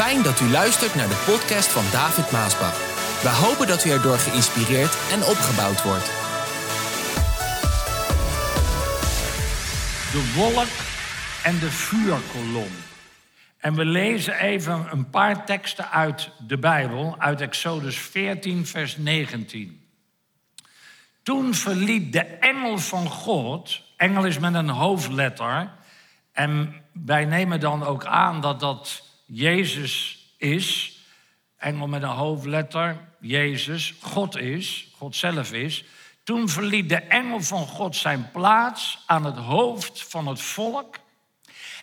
Fijn dat u luistert naar de podcast van David Maasbach. We hopen dat u erdoor geïnspireerd en opgebouwd wordt. de wolk en de vuurkolom. En we lezen even een paar teksten uit de Bijbel, uit Exodus 14, vers 19. Toen verliet de engel van God, engel is met een hoofdletter, en wij nemen dan ook aan dat dat Jezus is, engel met een hoofdletter, Jezus, God is, God zelf is. Toen verliet de engel van God zijn plaats aan het hoofd van het volk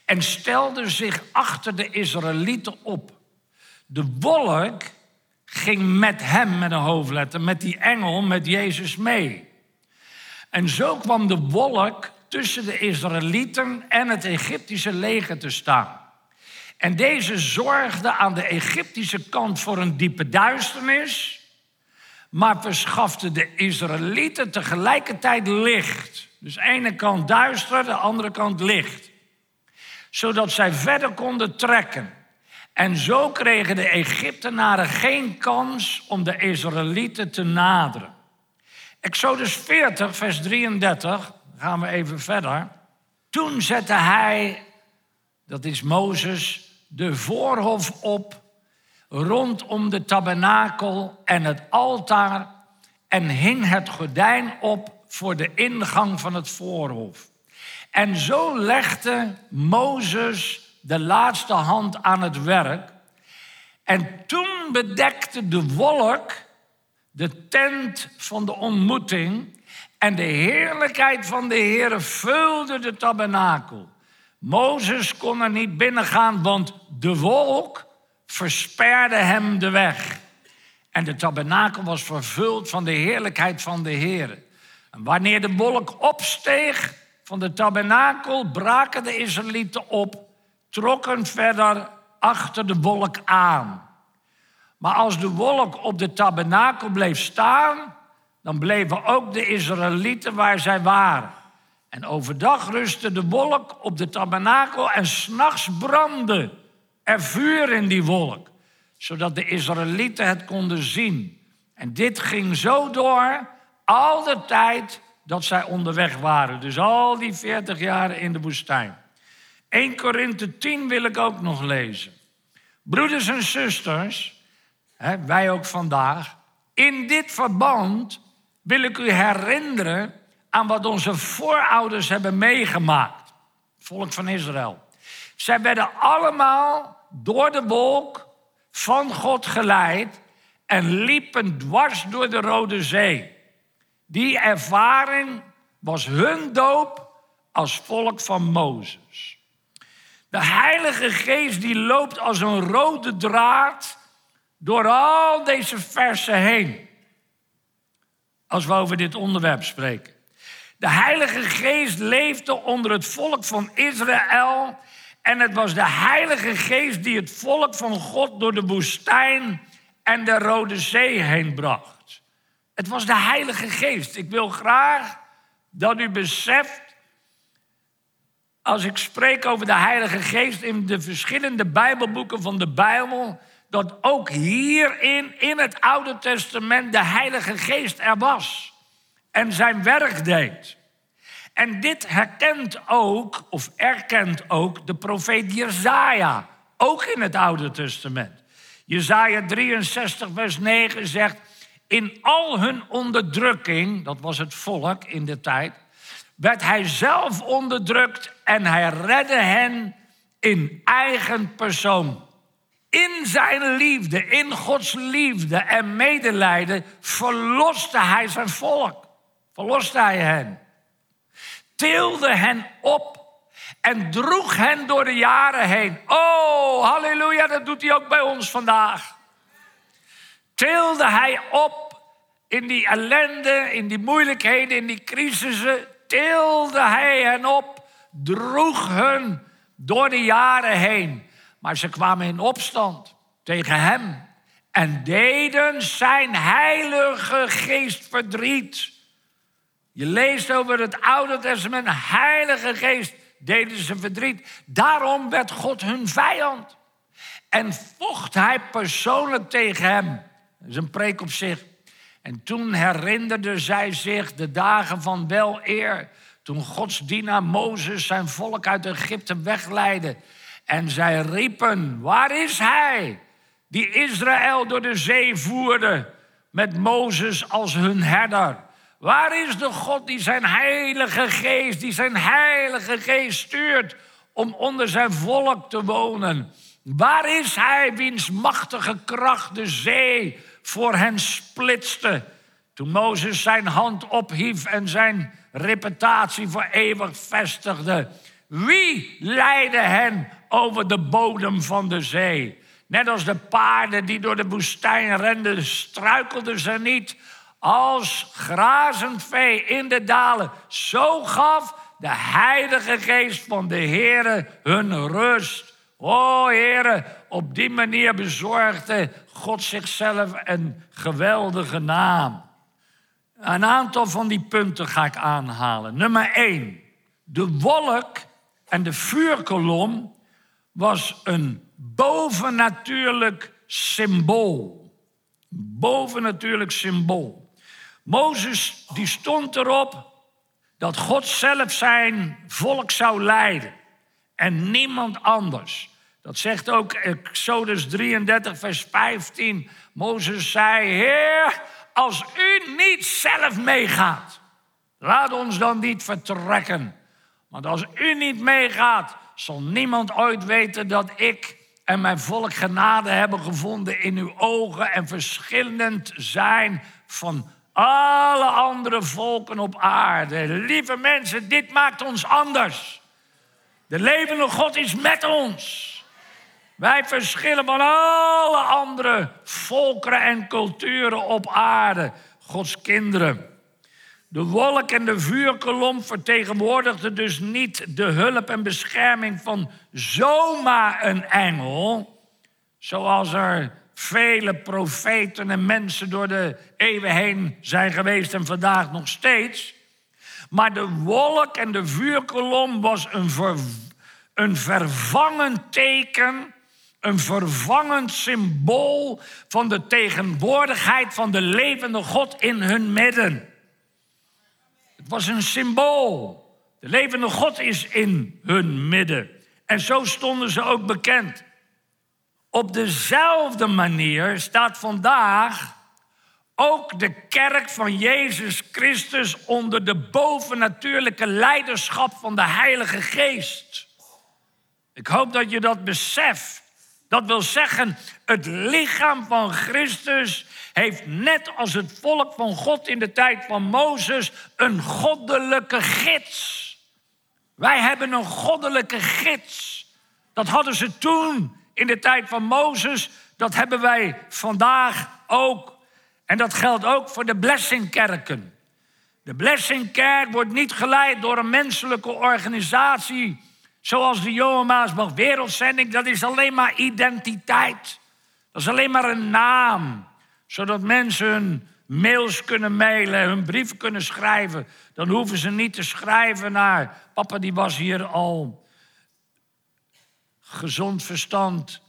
en stelde zich achter de Israëlieten op. De wolk ging met hem, met een hoofdletter, met die engel, met Jezus mee. En zo kwam de wolk tussen de Israëlieten en het Egyptische leger te staan. En deze zorgde aan de Egyptische kant voor een diepe duisternis, maar verschafte de Israëlieten tegelijkertijd licht. Dus de ene kant duister, de andere kant licht. Zodat zij verder konden trekken. En zo kregen de Egyptenaren geen kans om de Israëlieten te naderen. Exodus 40, vers 33, gaan we even verder. Toen zette hij, dat is Mozes, de voorhof op rondom de tabernakel en het altaar en hing het gordijn op voor de ingang van het voorhof. En zo legde Mozes de laatste hand aan het werk. En toen bedekte de wolk de tent van de ontmoeting en de heerlijkheid van de Heer vulde de tabernakel. Mozes kon er niet binnengaan, want de wolk versperde hem de weg. En de tabernakel was vervuld van de heerlijkheid van de Heer. En wanneer de wolk opsteeg van de tabernakel, braken de Israëlieten op, trokken verder achter de wolk aan. Maar als de wolk op de tabernakel bleef staan, dan bleven ook de Israëlieten waar zij waren. En overdag rustte de wolk op de tabernakel en s'nachts brandde er vuur in die wolk, zodat de Israëlieten het konden zien. En dit ging zo door al de tijd dat zij onderweg waren. Dus al die 40 jaar in de woestijn. 1 Korinthe 10 wil ik ook nog lezen. Broeders en zusters, hè, wij ook vandaag, in dit verband wil ik u herinneren aan wat onze voorouders hebben meegemaakt. Volk van Israël. Zij werden allemaal door de wolk van God geleid en liepen dwars door de Rode Zee. Die ervaring was hun doop als volk van Mozes. De Heilige Geest die loopt als een rode draad door al deze versen heen. Als we over dit onderwerp spreken. De Heilige Geest leefde onder het volk van Israël. En het was de Heilige Geest die het volk van God door de woestijn en de Rode Zee heen bracht. Het was de Heilige Geest. Ik wil graag dat u beseft, als ik spreek over de Heilige Geest in de verschillende Bijbelboeken van de Bijbel, dat ook hierin, in het Oude Testament, de Heilige Geest er was en zijn werk deed. En dit herkent ook, of erkent ook, de profeet Jezaja, ook in het Oude Testament. Jezaja 63, vers 9 zegt, in al hun onderdrukking, dat was het volk in de tijd, werd hij zelf onderdrukt en hij redde hen in eigen persoon. In zijn liefde, in Gods liefde en medelijden verloste hij zijn volk. Verloste hij hen. Tilde hen op en droeg hen door de jaren heen. Oh, halleluja, dat doet hij ook bij ons vandaag. Tilde hij op in die ellende, in die moeilijkheden, in die crisissen. Tilde hij hen op, droeg hen door de jaren heen. Maar ze kwamen in opstand tegen hem en deden zijn heilige geest verdriet. Je leest over het Oude Testament, heilige geest deden ze verdriet. Daarom werd God hun vijand. En vocht hij persoonlijk tegen hem. Dat is een preek op zich. En toen herinnerde zij zich de dagen van wel eer. Toen Gods dienaar Mozes zijn volk uit Egypte wegleidde. En zij riepen, waar is hij? Die Israël door de zee voerde met Mozes als hun herder. Waar is de God die zijn heilige geest, die zijn heilige geest stuurt om onder zijn volk te wonen? Waar is hij wiens machtige kracht de zee voor hen splitste? Toen Mozes zijn hand ophief en zijn reputatie voor eeuwig vestigde. Wie leidde hen over de bodem van de zee? Net als de paarden die door de woestijn renden, struikelden ze niet. Als grazend vee in de dalen. Zo gaf de Heilige Geest van de Heere hun rust. O Heere, op die manier bezorgde God zichzelf een geweldige naam. Een aantal van die punten ga ik aanhalen. Nummer 1. De wolk en de vuurkolom was een bovennatuurlijk symbool. Bovennatuurlijk symbool. Mozes die stond erop dat God zelf zijn volk zou leiden en niemand anders. Dat zegt ook Exodus 33, vers 15. Mozes zei: Heer, als u niet zelf meegaat, laat ons dan niet vertrekken. Want als u niet meegaat, zal niemand ooit weten dat ik en mijn volk genade hebben gevonden in uw ogen en verschillend zijn van alle andere volken op aarde. Lieve mensen, dit maakt ons anders. De levende God is met ons. Wij verschillen van alle andere volkeren en culturen op aarde, Gods kinderen. De wolk en de vuurkolom vertegenwoordigden dus niet de hulp en bescherming van zomaar een engel, zoals er vele profeten en mensen door de eeuwen heen zijn geweest en vandaag nog steeds. Maar de wolk en de vuurkolom was een, een vervangend teken een vervangend symbool van de tegenwoordigheid van de levende God in hun midden. Het was een symbool. De levende God is in hun midden. En zo stonden ze ook bekend. Op dezelfde manier staat vandaag ook de kerk van Jezus Christus onder de bovennatuurlijke leiderschap van de Heilige Geest. Ik hoop dat je dat beseft. Dat wil zeggen, het lichaam van Christus heeft net als het volk van God in de tijd van Mozes een goddelijke gids. Wij hebben een goddelijke gids. Dat hadden ze toen in de tijd van Mozes. Dat hebben wij vandaag ook. En dat geldt ook voor de blessingkerken. De blessingkerk wordt niet geleid door een menselijke organisatie Zoals de Maasbach Wereldzending, dat is alleen maar identiteit. Dat is alleen maar een naam. Zodat mensen hun mails kunnen mailen, hun brieven kunnen schrijven. Dan hoeven ze niet te schrijven naar papa die was hier al gezond verstand.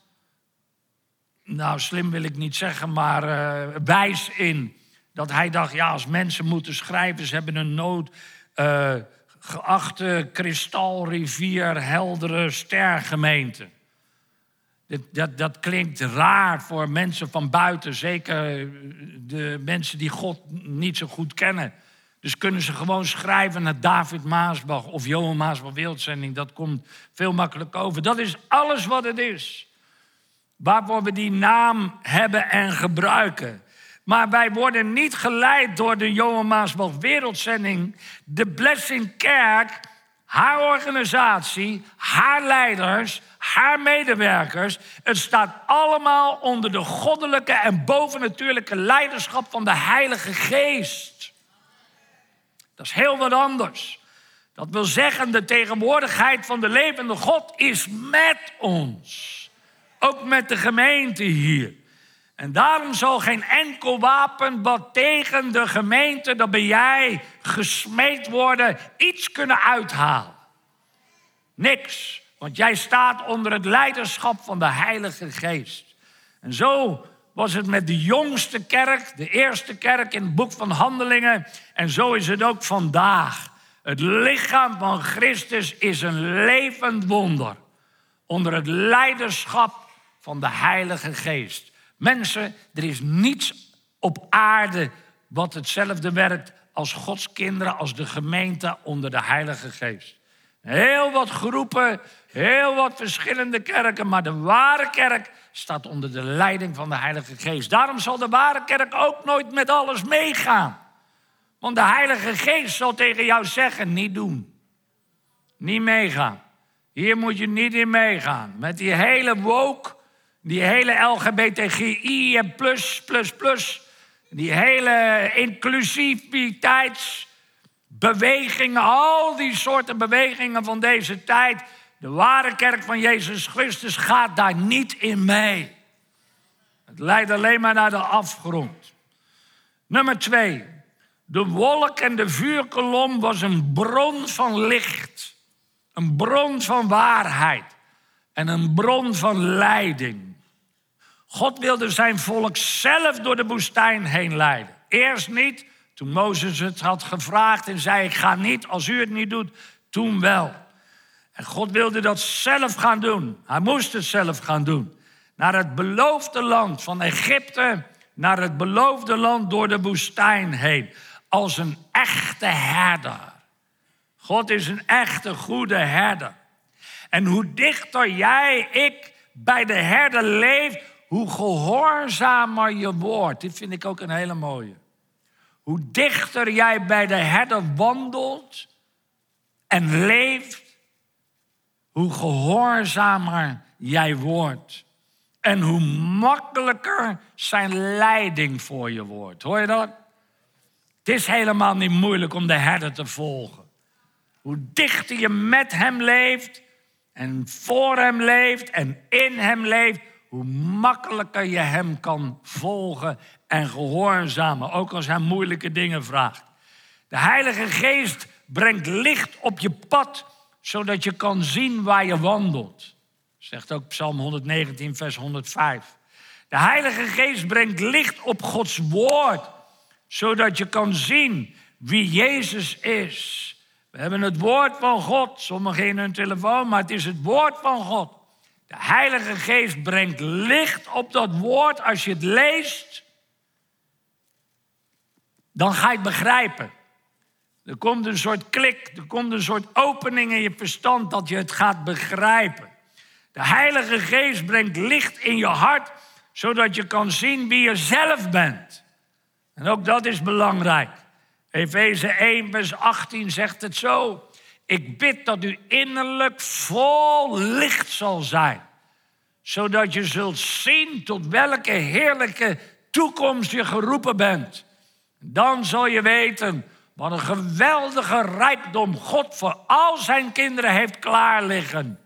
Nou, slim wil ik niet zeggen, maar uh, wijs in. Dat hij dacht, ja, als mensen moeten schrijven, ze hebben een nood. Uh, geachte kristalrivier, heldere stergemeente. Dat, dat, dat klinkt raar voor mensen van buiten, zeker de mensen die God niet zo goed kennen. Dus kunnen ze gewoon schrijven naar David Maasbach of Johan Maasbach Wereldzending. Dat komt veel makkelijker over. Dat is alles wat het is. Waarvoor we die naam hebben en gebruiken. Maar wij worden niet geleid door de Johan Maasbach Wereldzending. De Blessing Kerk, haar organisatie, haar leiders, haar medewerkers. Het staat allemaal onder de goddelijke en bovennatuurlijke leiderschap van de Heilige Geest. Dat is heel wat anders. Dat wil zeggen, de tegenwoordigheid van de levende God is met ons. Ook met de gemeente hier. En daarom zal geen enkel wapen wat tegen de gemeente, dat ben jij, gesmeed worden, iets kunnen uithalen. Niks. Want jij staat onder het leiderschap van de Heilige Geest. En zo was het met de jongste kerk, de eerste kerk in het boek van Handelingen. En zo is het ook vandaag. Het lichaam van Christus is een levend wonder. Onder het leiderschap van de Heilige Geest. Mensen, er is niets op aarde wat hetzelfde werkt als Gods kinderen, als de gemeente onder de Heilige Geest. Heel wat groepen, heel wat verschillende kerken, maar de ware kerk staat onder de leiding van de Heilige Geest. Daarom zal de ware kerk ook nooit met alles meegaan. Want de Heilige Geest zal tegen jou zeggen: niet doen. Niet meegaan. Hier moet je niet in meegaan. Met die hele woke, die hele LGBTGI en plus, plus, plus. Die hele inclusiviteitsbewegingen, al die soorten bewegingen van deze tijd. De ware kerk van Jezus Christus gaat daar niet in mee. Het leidt alleen maar naar de afgrond. Nummer twee. De wolk en de vuurkolom was een bron van licht. Een bron van waarheid. En een bron van leiding. God wilde zijn volk zelf door de woestijn heen leiden. Eerst niet, toen Mozes het had gevraagd en zei: Ik ga niet als u het niet doet, toen wel. En God wilde dat zelf gaan doen. Hij moest het zelf gaan doen. Naar het beloofde land van Egypte, naar het beloofde land door de woestijn heen. Als een echte herder. God is een echte goede herder. En hoe dichter jij, ik, bij de herder leef, hoe gehoorzamer je wordt. Dit vind ik ook een hele mooie. Hoe dichter jij bij de herder wandelt en leeft, hoe gehoorzamer jij wordt. En hoe makkelijker zijn leiding voor je wordt. Hoor je dat? Het is helemaal niet moeilijk om de herder te volgen. Hoe dichter je met hem leeft en voor hem leeft en in hem leeft, hoe makkelijker je hem kan volgen en gehoorzamen, ook als hij moeilijke dingen vraagt. De Heilige Geest brengt licht op je pad, zodat je kan zien waar je wandelt. Zegt ook Psalm 119, vers 105. De Heilige Geest brengt licht op Gods woord, zodat je kan zien wie Jezus is. We hebben het woord van God, sommigen in hun telefoon, maar het is het woord van God. De Heilige Geest brengt licht op dat woord. Als je het leest, dan ga je het begrijpen. Er komt een soort klik, er komt een soort opening in je verstand dat je het gaat begrijpen. De Heilige Geest brengt licht in je hart, zodat je kan zien wie je zelf bent. En ook dat is belangrijk. Efeze 1, vers 18 zegt het zo. Ik bid dat u innerlijk vol licht zal zijn, zodat je zult zien tot welke heerlijke toekomst je geroepen bent. Dan zal je weten wat een geweldige rijkdom God voor al zijn kinderen heeft klaar liggen.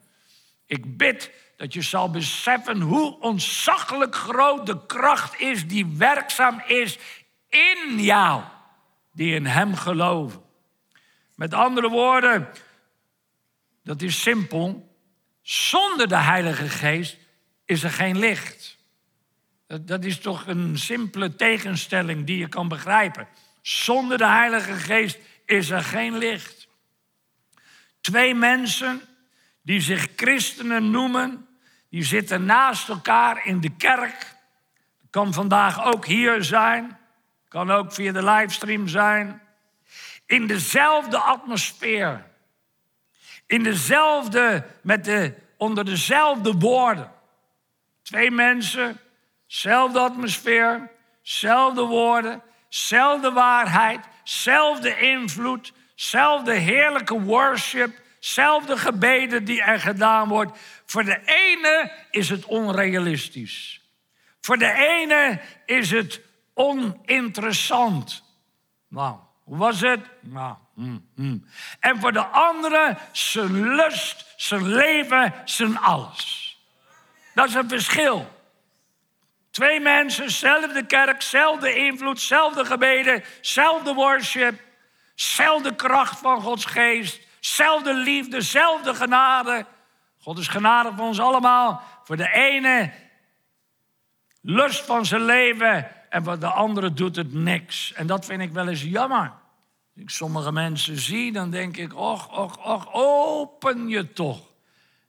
Ik bid dat je zal beseffen hoe ontzaglijk groot de kracht is die werkzaam is in jou, die in Hem geloven. Met andere woorden, dat is simpel. Zonder de Heilige Geest is er geen licht. Dat is toch een simpele tegenstelling die je kan begrijpen. Zonder de Heilige Geest is er geen licht. Twee mensen die zich christenen noemen, die zitten naast elkaar in de kerk. Kan vandaag ook hier zijn, kan ook via de livestream zijn in dezelfde atmosfeer. In dezelfde, met de, onder dezelfde woorden. Twee mensen, zelfde atmosfeer, zelfde woorden, zelfde waarheid, zelfde invloed, zelfde heerlijke worship, zelfde gebeden die er gedaan wordt. Voor de ene is het onrealistisch. Voor de ene is het oninteressant. Nou, was het? Nou. En voor de andere zijn lust, zijn leven, zijn alles. Dat is een verschil. Twee mensen, zelfde kerk, zelfde invloed, zelfde gebeden, zelfde worship, zelfde kracht van Gods geest, zelfde liefde, zelfde genade. God is genadig voor ons allemaal. Voor de ene lust van zijn leven en voor de andere doet het niks. En dat vind ik wel eens jammer. Als ik sommige mensen zie, dan denk ik, och, och, och, open je toch.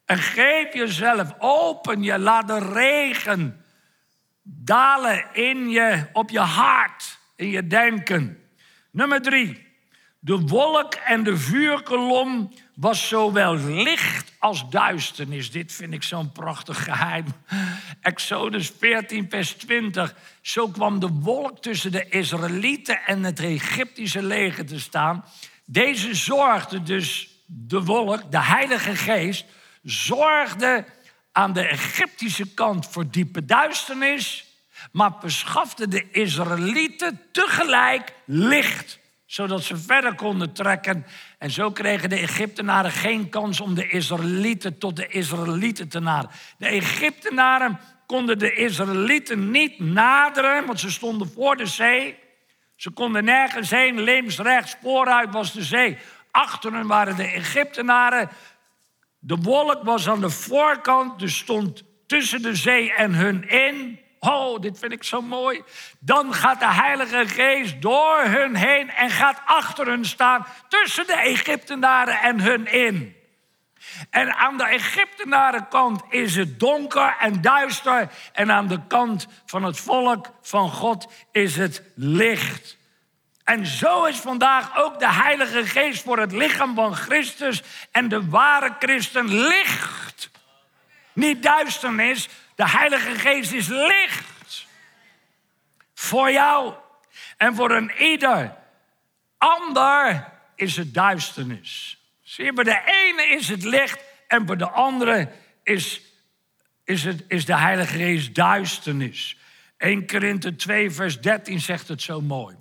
En geef jezelf, open je, laat de regen dalen in je, op je hart, in je denken. Nummer drie, de wolk en de vuurkolom was zowel licht als duisternis. Dit vind ik zo'n prachtig geheim. Exodus 14, vers 20. Zo kwam de wolk tussen de Israëlieten en het Egyptische leger te staan. Deze zorgde dus, de wolk, de Heilige Geest, zorgde aan de Egyptische kant voor diepe duisternis, maar verschafte de Israëlieten tegelijk licht zodat ze verder konden trekken. En zo kregen de Egyptenaren geen kans om de Israëlieten tot de Israëlieten te naderen. De Egyptenaren konden de Israëlieten niet naderen, want ze stonden voor de zee. Ze konden nergens heen, links, rechts, vooruit was de zee. Achter hen waren de Egyptenaren. De wolk was aan de voorkant, dus stond tussen de zee en hun in. Oh, dit vind ik zo mooi. Dan gaat de Heilige Geest door hun heen en gaat achter hun staan tussen de Egyptenaren en hun in. En aan de Egyptenarenkant is het donker en duister. En aan de kant van het volk van God is het licht. En zo is vandaag ook de Heilige Geest voor het lichaam van Christus en de ware christen licht. Niet duisternis, de Heilige Geest is licht. Voor jou en voor een ieder. Ander is het duisternis. Zie je, bij de ene is het licht en bij de andere is, is, het, is de Heilige Geest duisternis. 1 Korinthe 2, vers 13 zegt het zo mooi.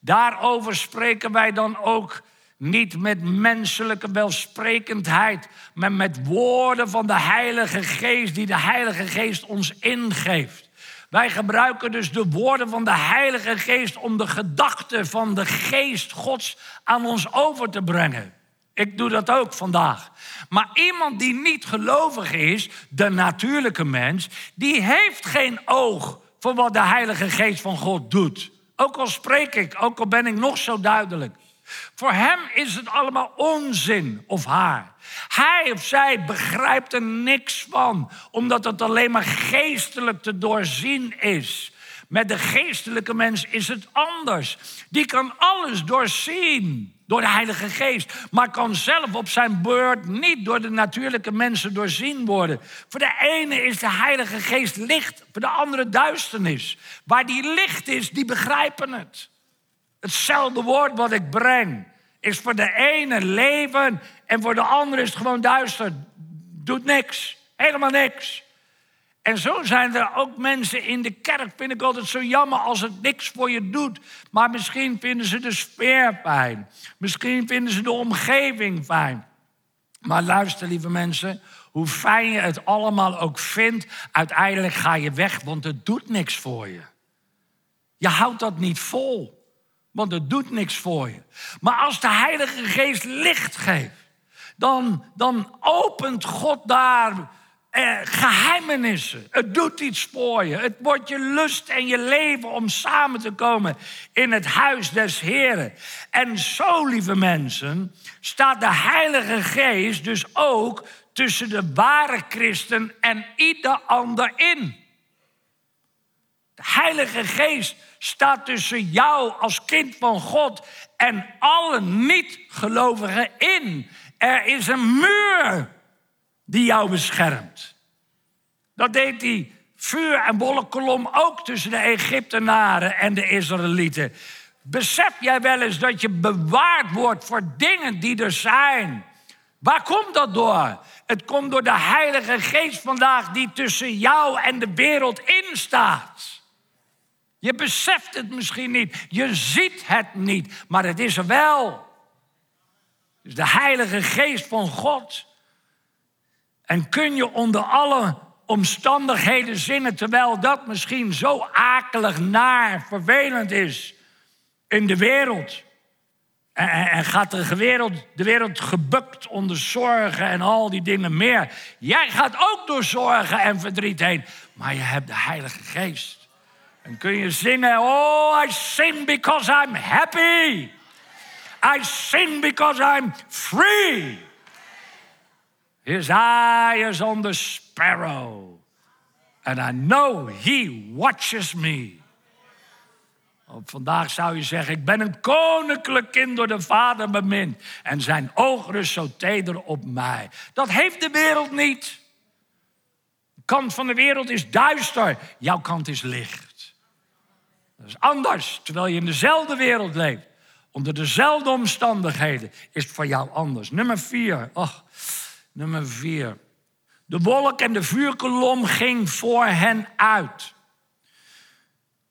Daarover spreken wij dan ook niet met menselijke welsprekendheid, maar met woorden van de Heilige Geest, die de Heilige Geest ons ingeeft. Wij gebruiken dus de woorden van de Heilige Geest om de gedachten van de Geest Gods aan ons over te brengen. Ik doe dat ook vandaag. Maar iemand die niet gelovig is, de natuurlijke mens, die heeft geen oog voor wat de Heilige Geest van God doet. Ook al spreek ik, ook al ben ik nog zo duidelijk. Voor hem is het allemaal onzin of haar. Hij of zij begrijpt er niks van, omdat het alleen maar geestelijk te doorzien is. Met de geestelijke mens is het anders. Die kan alles doorzien door de Heilige Geest, maar kan zelf op zijn beurt niet door de natuurlijke mensen doorzien worden. Voor de ene is de Heilige Geest licht, voor de andere duisternis. Waar die licht is, die begrijpen het. Hetzelfde woord wat ik breng is voor de ene leven en voor de andere is het gewoon duister. Doet niks, helemaal niks. En zo zijn er ook mensen in de kerk, vind ik altijd zo jammer als het niks voor je doet. Maar misschien vinden ze de sfeer fijn. Misschien vinden ze de omgeving fijn. Maar luister, lieve mensen, hoe fijn je het allemaal ook vindt, uiteindelijk ga je weg, want het doet niks voor je. Je houdt dat niet vol want het doet niks voor je. Maar als de Heilige Geest licht geeft, dan, dan opent God daar eh, geheimenissen. Het doet iets voor je. Het wordt je lust en je leven om samen te komen in het huis des Heren. En zo, lieve mensen, staat de Heilige Geest dus ook tussen de ware christen en ieder ander in. De Heilige Geest staat tussen jou als kind van God en alle niet-gelovigen in. Er is een muur die jou beschermt. Dat deed die vuur- en wolkenkolom ook tussen de Egyptenaren en de Israëlieten. Besef jij wel eens dat je bewaard wordt voor dingen die er zijn? Waar komt dat door? Het komt door de Heilige Geest vandaag die tussen jou en de wereld in staat. Je beseft het misschien niet. Je ziet het niet. Maar het is er wel. Het is de Heilige Geest van God. En kun je onder alle omstandigheden zinnen, terwijl dat misschien zo akelig, naar, vervelend is in de wereld. En, en, gaat de wereld, de wereld gebukt onder zorgen en al die dingen meer. Jij gaat ook door zorgen en verdriet heen. Maar je hebt de Heilige Geest. En kun je zingen, oh, I sing because I'm happy. I sing because I'm free. His eye is on the sparrow. And I know he watches me. Op vandaag zou je zeggen, ik ben een koninklijk kind door de Vader bemind. En zijn oog rust zo teder op mij. Dat heeft de wereld niet. De kant van de wereld is duister. Jouw kant is licht. Dat is anders, terwijl je in dezelfde wereld leeft. Onder dezelfde omstandigheden is het voor jou anders. Nummer vier. Och, nummer vier. De wolk en de vuurkolom ging voor hen uit.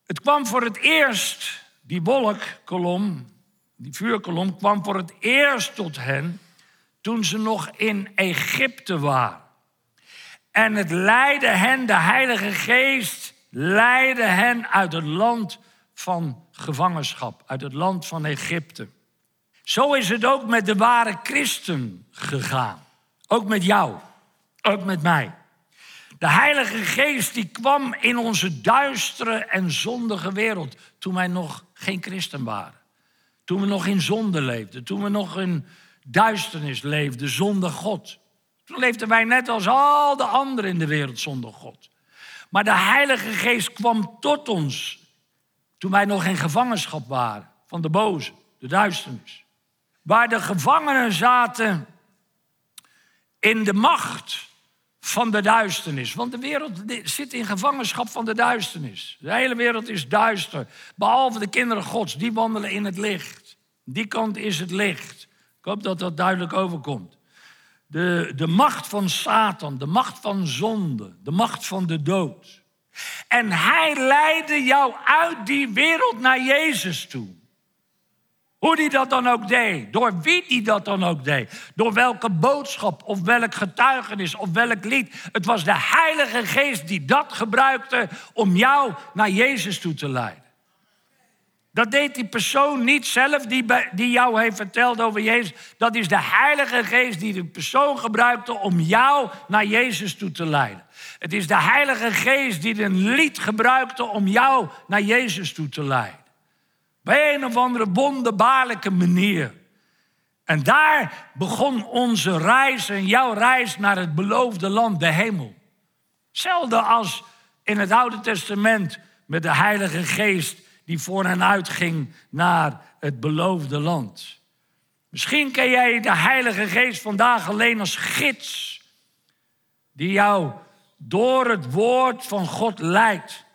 Het kwam voor het eerst, die wolkkolom, die vuurkolom, kwam voor het eerst tot hen toen ze nog in Egypte waren. En het leidde hen, de Heilige Geest leidde hen uit het land van gevangenschap, uit het land van Egypte. Zo is het ook met de ware christen gegaan. Ook met jou, ook met mij. De Heilige Geest die kwam in onze duistere en zondige wereld toen wij nog geen christen waren. Toen we nog in zonde leefden, toen we nog in duisternis leefden zonder God. Toen leefden wij net als al de anderen in de wereld zonder God. Maar de Heilige Geest kwam tot ons toen wij nog in gevangenschap waren van de boze, de duisternis. Waar de gevangenen zaten in de macht van de duisternis. Want de wereld zit in gevangenschap van de duisternis. De hele wereld is duister. Behalve de kinderen Gods, die wandelen in het licht. Die kant is het licht. Ik hoop dat dat duidelijk overkomt. De, de macht van Satan, de macht van zonde, de macht van de dood. En hij leidde jou uit die wereld naar Jezus toe. Hoe die dat dan ook deed, door wie die dat dan ook deed, door welke boodschap of welk getuigenis of welk lied. Het was de Heilige Geest die dat gebruikte om jou naar Jezus toe te leiden. Dat deed die persoon niet zelf die, die jou heeft verteld over Jezus. Dat is de Heilige Geest die de persoon gebruikte om jou naar Jezus toe te leiden. Het is de Heilige Geest die een lied gebruikte om jou naar Jezus toe te leiden. Op een of andere wonderbaarlijke manier. En daar begon onze reis en jouw reis naar het beloofde land, de hemel. Hetzelfde als in het Oude Testament met de Heilige Geest die voor hen uitging naar het beloofde land. Misschien ken jij de Heilige Geest vandaag alleen als gids, die jou door het woord van God leidt.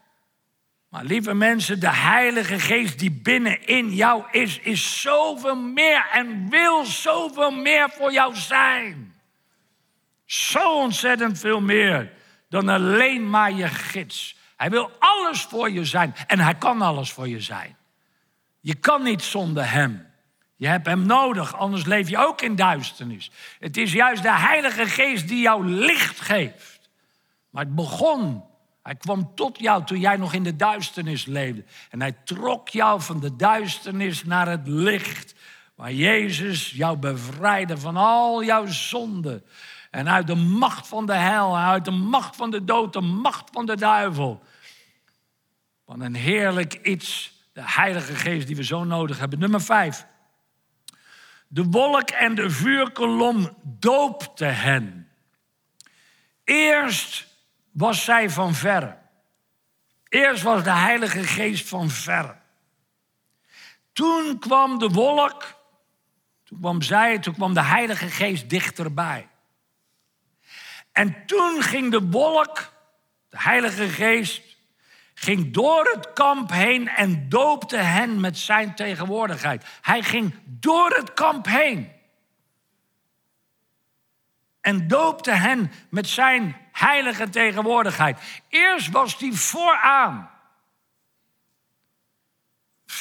Maar lieve mensen, de Heilige Geest die binnenin jou is, is zoveel meer en wil zoveel meer voor jou zijn. Zo ontzettend veel meer dan alleen maar je gids. Hij wil alles voor je zijn en hij kan alles voor je zijn. Je kan niet zonder hem. Je hebt hem nodig, anders leef je ook in duisternis. Het is juist de Heilige Geest die jou licht geeft. Maar het begon hij kwam tot jou toen jij nog in de duisternis leefde. En hij trok jou van de duisternis naar het licht. Waar Jezus jou bevrijdde van al jouw zonden. En uit de macht van de hel, uit de macht van de dood, de macht van de duivel. Van een heerlijk iets, de Heilige Geest die we zo nodig hebben. Nummer vijf. De wolk en de vuurkolom doopte hen. Eerst was zij van verre. Eerst was de Heilige Geest van verre. Toen kwam de wolk, toen kwam zij, toen kwam de Heilige Geest dichterbij. En toen ging de wolk, de Heilige Geest, ging door het kamp heen en doopte hen met zijn tegenwoordigheid. Hij ging door het kamp heen en doopte hen met zijn heilige tegenwoordigheid. Eerst was hij vooraan.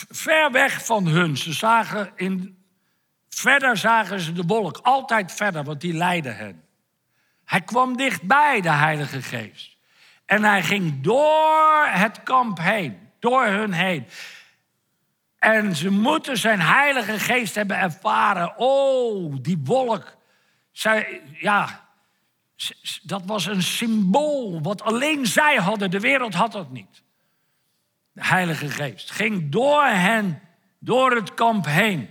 Ver weg van hun. Ze zagen in, verder zagen ze de wolk. Altijd verder, want die leidde hen. Hij kwam dichtbij, de Heilige Geest. En hij ging door het kamp heen, door hun heen. En ze moeten zijn heilige geest hebben ervaren. Oh, die wolk. Zij, ja, dat was een symbool wat alleen zij hadden. De wereld had dat niet. De heilige geest ging door hen, door het kamp heen.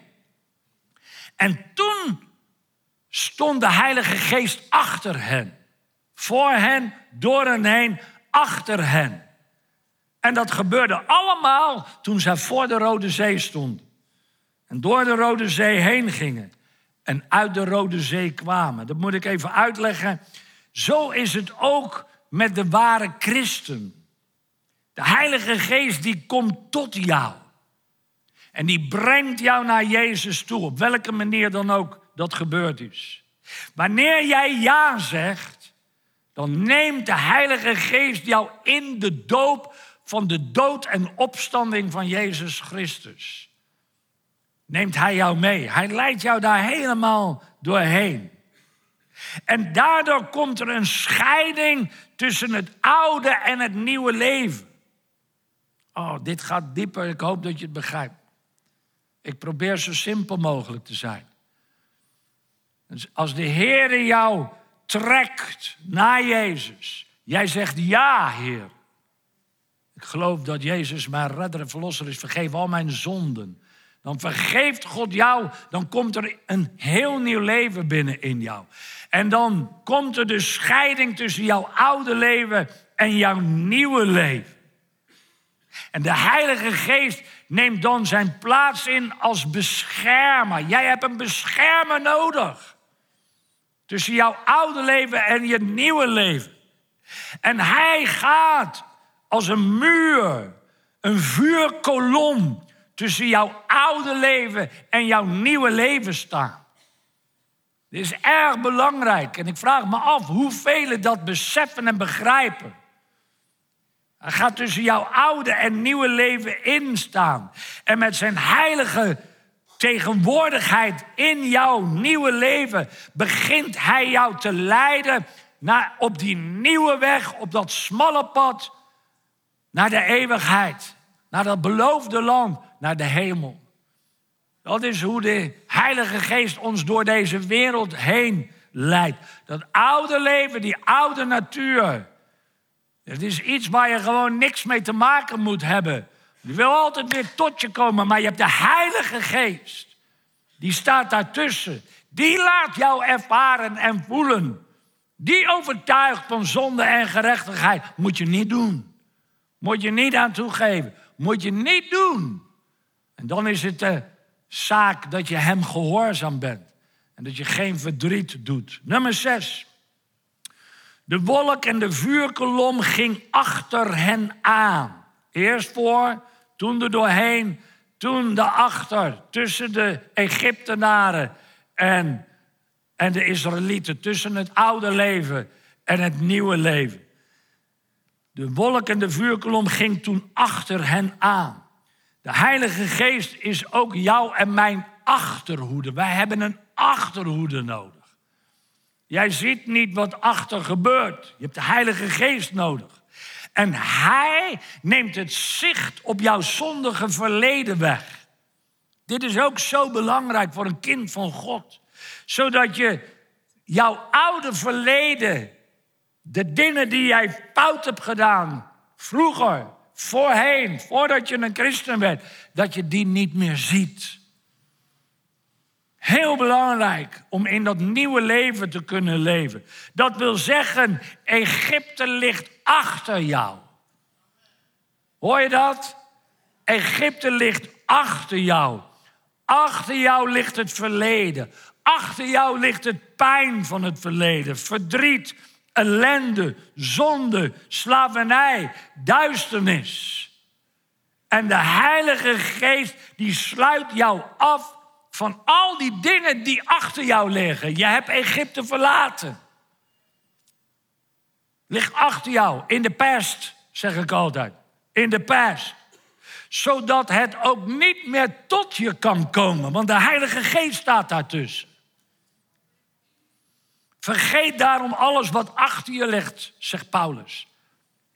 En toen stond de heilige geest achter hen. Voor hen, door hen heen, achter hen. En dat gebeurde allemaal toen zij voor de Rode Zee stonden. En door de Rode Zee heen gingen. En uit de Rode Zee kwamen. Dat moet ik even uitleggen. Zo is het ook met de ware christen. De Heilige Geest die komt tot jou. En die brengt jou naar Jezus toe, op welke manier dan ook dat gebeurd is. Wanneer jij ja zegt, dan neemt de Heilige Geest jou in de doop van de dood en opstanding van Jezus Christus. Neemt Hij jou mee. Hij leidt jou daar helemaal doorheen. En daardoor komt er een scheiding tussen het oude en het nieuwe leven. Oh, dit gaat dieper. Ik hoop dat je het begrijpt. Ik probeer zo simpel mogelijk te zijn. Dus als de Heer jou trekt naar Jezus, jij zegt ja, Heer. Ik geloof dat Jezus mijn redder en verlosser is. Vergeef al mijn zonden. Dan vergeeft God jou, dan komt er een heel nieuw leven binnen in jou. En dan komt er de scheiding tussen jouw oude leven en jouw nieuwe leven. En de Heilige Geest neemt dan zijn plaats in als beschermer. Jij hebt een beschermer nodig. Tussen jouw oude leven en je nieuwe leven. En hij gaat als een muur, een vuurkolom tussen jouw oude leven en jouw nieuwe leven staan. Dit is erg belangrijk en ik vraag me af hoeveel dat beseffen en begrijpen. Hij gaat tussen jouw oude en nieuwe leven instaan. En met zijn heilige tegenwoordigheid in jouw nieuwe leven begint hij jou te leiden naar, op die nieuwe weg, op dat smalle pad, naar de eeuwigheid, naar dat beloofde land, naar de hemel. Dat is hoe de Heilige Geest ons door deze wereld heen leidt. Dat oude leven, die oude natuur. Het is iets waar je gewoon niks mee te maken moet hebben. Die wil altijd weer tot je komen, maar je hebt de Heilige Geest. Die staat daartussen. Die laat jou ervaren en voelen. Die overtuigt van zonde en gerechtigheid. Moet je niet doen. Moet je niet aan toegeven. Moet je niet doen. En dan is het de zaak dat je hem gehoorzaam bent. En dat je geen verdriet doet. Nummer zes. De wolk en de vuurkolom ging achter hen aan. Eerst voor, toen er doorheen, toen daarachter. Tussen de Egyptenaren en, en de Israëlieten. Tussen het oude leven en het nieuwe leven. De wolk en de vuurkolom ging toen achter hen aan. De Heilige Geest is ook jou en mijn achterhoede. Wij hebben een achterhoede nodig. Jij ziet niet wat achter gebeurt. Je hebt de Heilige Geest nodig. En Hij neemt het zicht op jouw zondige verleden weg. Dit is ook zo belangrijk voor een kind van God. Zodat je jouw oude verleden, de dingen die jij fout hebt gedaan, vroeger, voorheen, voordat je een christen werd, dat je die niet meer ziet. Heel belangrijk om in dat nieuwe leven te kunnen leven. Dat wil zeggen, Egypte ligt achter jou. Hoor je dat? Egypte ligt achter jou. Achter jou ligt het verleden. Achter jou ligt het pijn van het verleden. Verdriet, ellende, zonde, slavernij, duisternis. En de Heilige Geest die sluit jou af van al die dingen die achter jou liggen. Je hebt Egypte verlaten. Ligt achter jou, in de past, zeg ik altijd. In de past. Zodat het ook niet meer tot je kan komen, want de Heilige Geest staat daartussen. Vergeet daarom alles wat achter je ligt, zegt Paulus.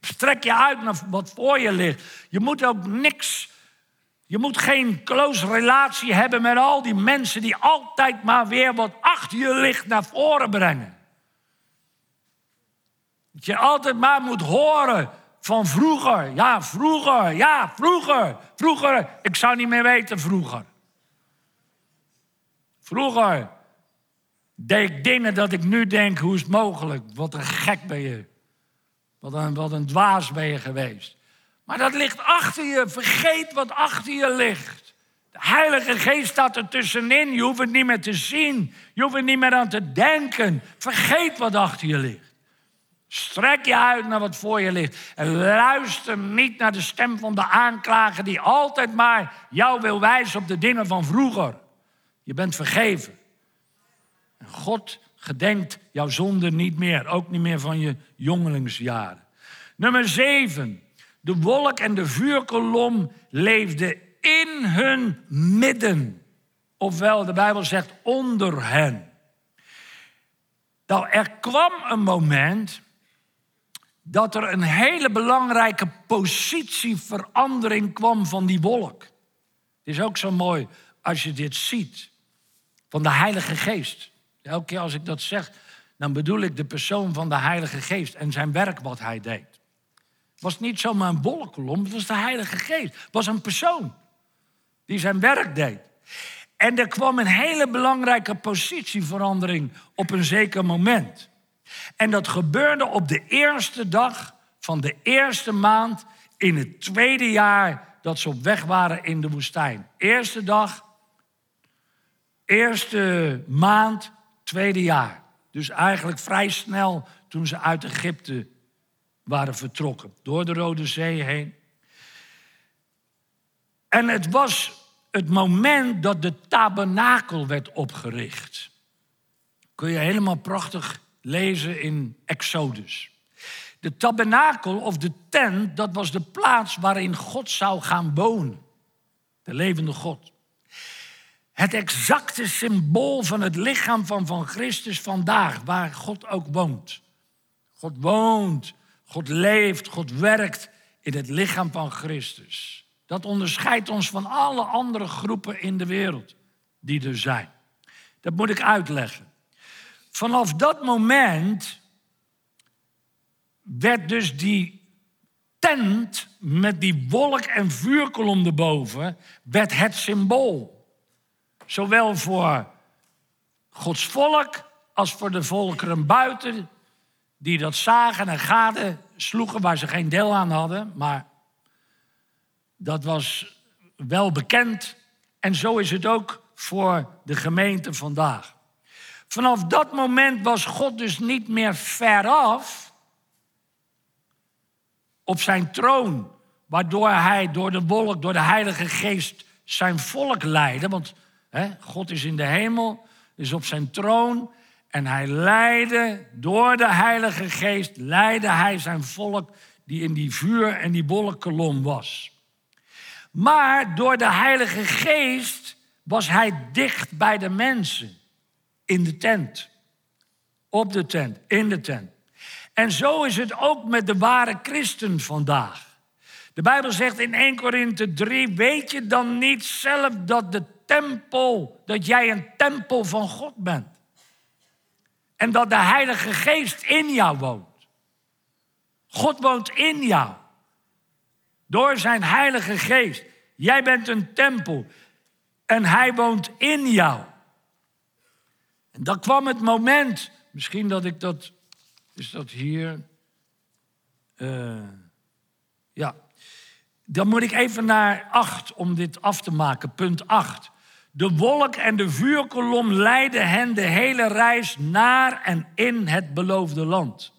Strek je uit naar wat voor je ligt. Je moet ook niks Je moet geen close relatie hebben met al die mensen die altijd maar weer wat achter je ligt naar voren brengen. Dat je altijd maar moet horen van vroeger. Ja, vroeger. Ja, vroeger. Vroeger. Ik zou niet meer weten vroeger. Vroeger deed ik dingen dat ik nu denk, hoe is het mogelijk? Wat een gek ben je. Wat een, wat een dwaas ben je geweest. Maar dat ligt achter je. Vergeet wat achter je ligt. De Heilige Geest staat er tussenin. Je hoeft het niet meer te zien. Je hoeft er niet meer aan te denken. Vergeet wat achter je ligt. Strek je uit naar wat voor je ligt. En luister niet naar de stem van de aanklager die altijd maar jou wil wijzen op de dingen van vroeger. Je bent vergeven. En God gedenkt jouw zonde niet meer. Ook niet meer van je jongelingsjaren. Nummer zeven. De wolk en de vuurkolom leefden in hun midden. Ofwel, de Bijbel zegt onder hen. Nou, er kwam een moment dat er een hele belangrijke positieverandering kwam van die wolk. Het is ook zo mooi als je dit ziet. Van de Heilige Geest. Elke keer als ik dat zeg, dan bedoel ik de persoon van de Heilige Geest en zijn werk wat hij deed. Het was niet zomaar een wolkolom, het was de Heilige Geest. Het was een persoon die zijn werk deed. En er kwam een hele belangrijke positieverandering op een zeker moment. En dat gebeurde op de eerste dag van de eerste maand in het tweede jaar dat ze op weg waren in de woestijn. Eerste dag, eerste maand, tweede jaar. Dus eigenlijk vrij snel toen ze uit Egypte waren vertrokken, door de Rode Zee heen. En het was het moment dat de tabernakel werd opgericht. Kun je helemaal prachtig lezen in Exodus. De tabernakel of de tent, dat was de plaats waarin God zou gaan wonen. De levende God. Het exacte symbool van het lichaam van, van Christus vandaag, waar God ook woont. God woont, God leeft, God werkt in het lichaam van Christus. Dat onderscheidt ons van alle andere groepen in de wereld die er zijn. Dat moet ik uitleggen. Vanaf dat moment werd dus die tent met die wolk en vuurkolom erboven, werd het symbool. Zowel voor Gods volk als voor de volkeren buiten, die dat zagen en gaden sloegen waar ze geen deel aan hadden, maar dat was wel bekend. En zo is het ook voor de gemeente vandaag. Vanaf dat moment was God dus niet meer veraf op zijn troon, waardoor hij door de wolk, door de Heilige Geest zijn volk leidde. Want God is in de hemel, is op zijn troon en hij leidde door de Heilige Geest, leidde hij zijn volk die in die vuur en die wolkkolom was. Maar door de Heilige Geest was hij dicht bij de mensen in de tent. Op de tent, in de tent. En zo is het ook met de ware christen vandaag. De Bijbel zegt in 1 Korinthe 3, weet je dan niet zelf dat de tempel, dat jij een tempel van God bent? En dat de Heilige Geest in jou woont. God woont in jou. Door zijn Heilige Geest. Jij bent een tempel en hij woont in jou. En dan kwam het moment, misschien dat ik dat, is dat hier? Uh, ja. Dan moet ik even naar acht om dit af te maken, punt 8. De wolk en de vuurkolom leidden hen de hele reis naar en in het beloofde land.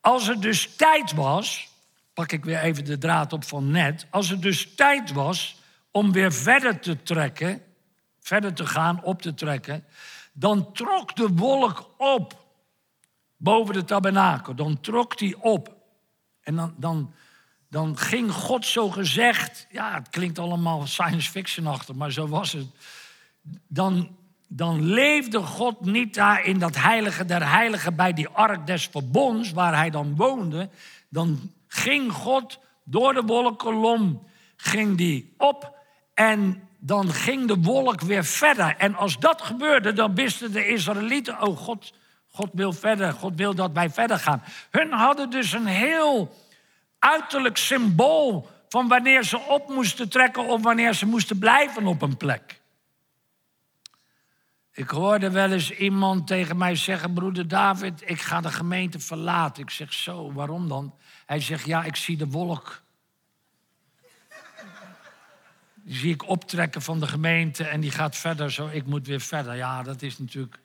Als er dus tijd was, pak ik weer even de draad op van net. Als er dus tijd was om weer verder te trekken, verder te gaan, op te trekken, dan trok de wolk op boven de tabernakel. Dan trok die op. En dan, dan, dan ging God zo gezegd, ja, het klinkt allemaal science fiction-achtig, maar zo was het. Dan, dan leefde God niet daar in dat heilige der heiligen bij die ark des verbonds, waar hij dan woonde. Dan ging God door de wolkkolom ging die op en dan ging de wolk weer verder. En als dat gebeurde, dan wisten de Israëlieten, oh God, God wil verder, God wil dat wij verder gaan. Hun hadden dus een heel uiterlijk symbool van wanneer ze op moesten trekken of wanneer ze moesten blijven op een plek. Ik hoorde wel eens iemand tegen mij zeggen: Broeder David, ik ga de gemeente verlaten. Ik zeg zo, waarom dan? Hij zegt: Ja, ik zie de wolk. Die zie ik optrekken van de gemeente en die gaat verder zo. Ik moet weer verder. Ja, dat is natuurlijk.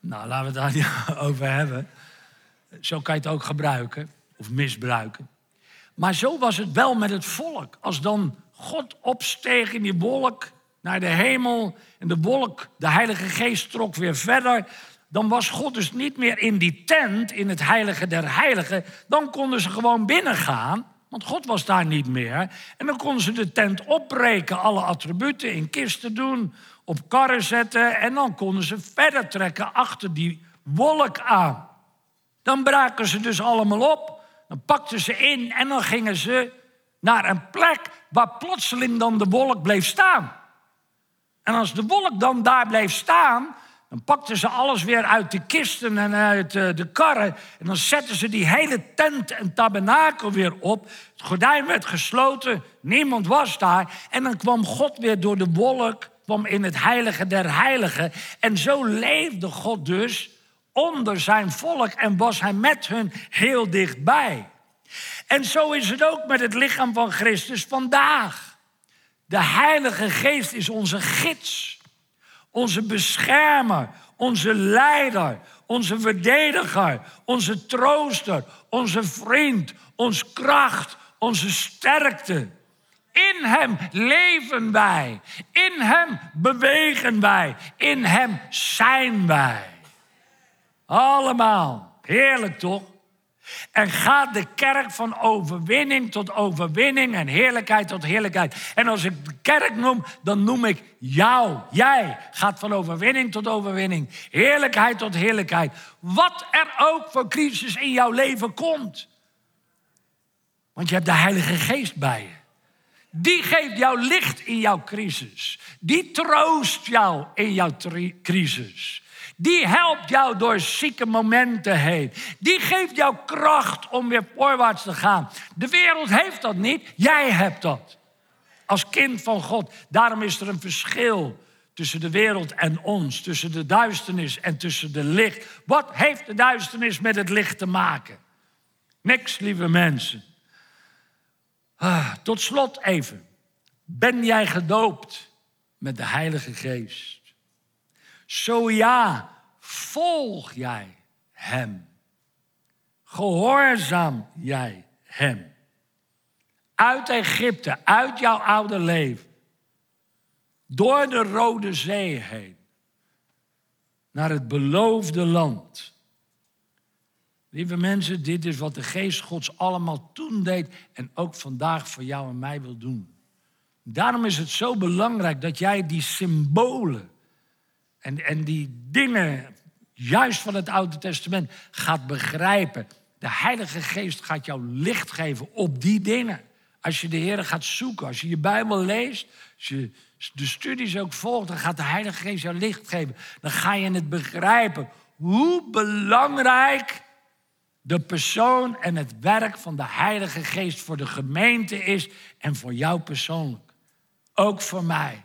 Nou, laten we het daar niet over hebben. Zo kan je het ook gebruiken of misbruiken. Maar zo was het wel met het volk. Als dan God opsteeg in die wolk naar de hemel en de wolk, de Heilige Geest trok weer verder, dan was God dus niet meer in die tent, in het heilige der heiligen. Dan konden ze gewoon binnengaan, want God was daar niet meer. En dan konden ze de tent opbreken, alle attributen in kisten doen, op karren zetten en dan konden ze verder trekken achter die wolk aan. Dan braken ze dus allemaal op. Dan pakten ze in en dan gingen ze naar een plek waar plotseling dan de wolk bleef staan. En als de wolk dan daar bleef staan, dan pakten ze alles weer uit de kisten en uit eh, de karren. En dan zetten ze die hele tent en tabernakel weer op. Het gordijn werd gesloten, niemand was daar. En dan kwam God weer door de wolk, kwam in het heilige der heiligen. En zo leefde God dus onder zijn volk en was hij met hun heel dichtbij. En zo is het ook met het lichaam van Christus vandaag. De Heilige Geest is onze gids, onze beschermer, onze leider, onze verdediger, onze trooster, onze vriend, ons kracht, onze sterkte. In Hem leven wij, in Hem bewegen wij, in Hem zijn wij. Allemaal. Heerlijk toch? En gaat de kerk van overwinning tot overwinning en heerlijkheid tot heerlijkheid. En als ik de kerk noem, dan noem ik jou. Jij gaat van overwinning tot overwinning. Heerlijkheid tot heerlijkheid. Wat er ook voor crisis in jouw leven komt. Want je hebt de Heilige Geest bij je. Die geeft jou licht in jouw crisis. Die troost jou in jouw crisis. Die helpt jou door zieke momenten heen. Die geeft jou kracht om weer voorwaarts te gaan. De wereld heeft dat niet, jij hebt dat. Als kind van God. Daarom is er een verschil tussen de wereld en ons, tussen de duisternis en tussen de licht. Wat heeft de duisternis met het licht te maken? Niks, lieve mensen. Ah, tot slot even. Ben jij gedoopt met de Heilige Geest? Zo ja, volg jij Hem. Gehoorzaam jij Hem. Uit Egypte, uit jouw oude leven. Door de Rode Zee heen. Naar het beloofde land. Lieve mensen, dit is wat de Geest Gods allemaal toen deed en ook vandaag voor jou en mij wil doen. Daarom is het zo belangrijk dat jij die symbolen en, en die dingen, juist van het Oude Testament, gaat begrijpen. De Heilige Geest gaat jou licht geven op die dingen. Als je de Heer gaat zoeken, als je je Bijbel leest, als je de studies ook volgt, dan gaat de Heilige Geest jou licht geven. Dan ga je het begrijpen hoe belangrijk de persoon en het werk van de Heilige Geest voor de gemeente is en voor jou persoonlijk. Ook voor mij.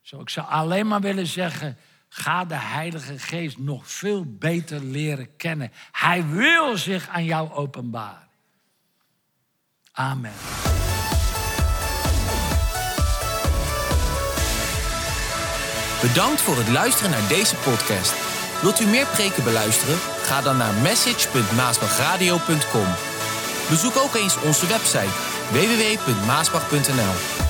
Zo, ik zou alleen maar willen zeggen, Ga de Heilige Geest nog veel beter leren kennen. Hij wil zich aan jou openbaren. Amen. Bedankt voor het luisteren naar deze podcast. Wilt u meer preken beluisteren? Ga dan naar message.maasbachradio.com. Bezoek ook eens onze website www.maasbach.nl.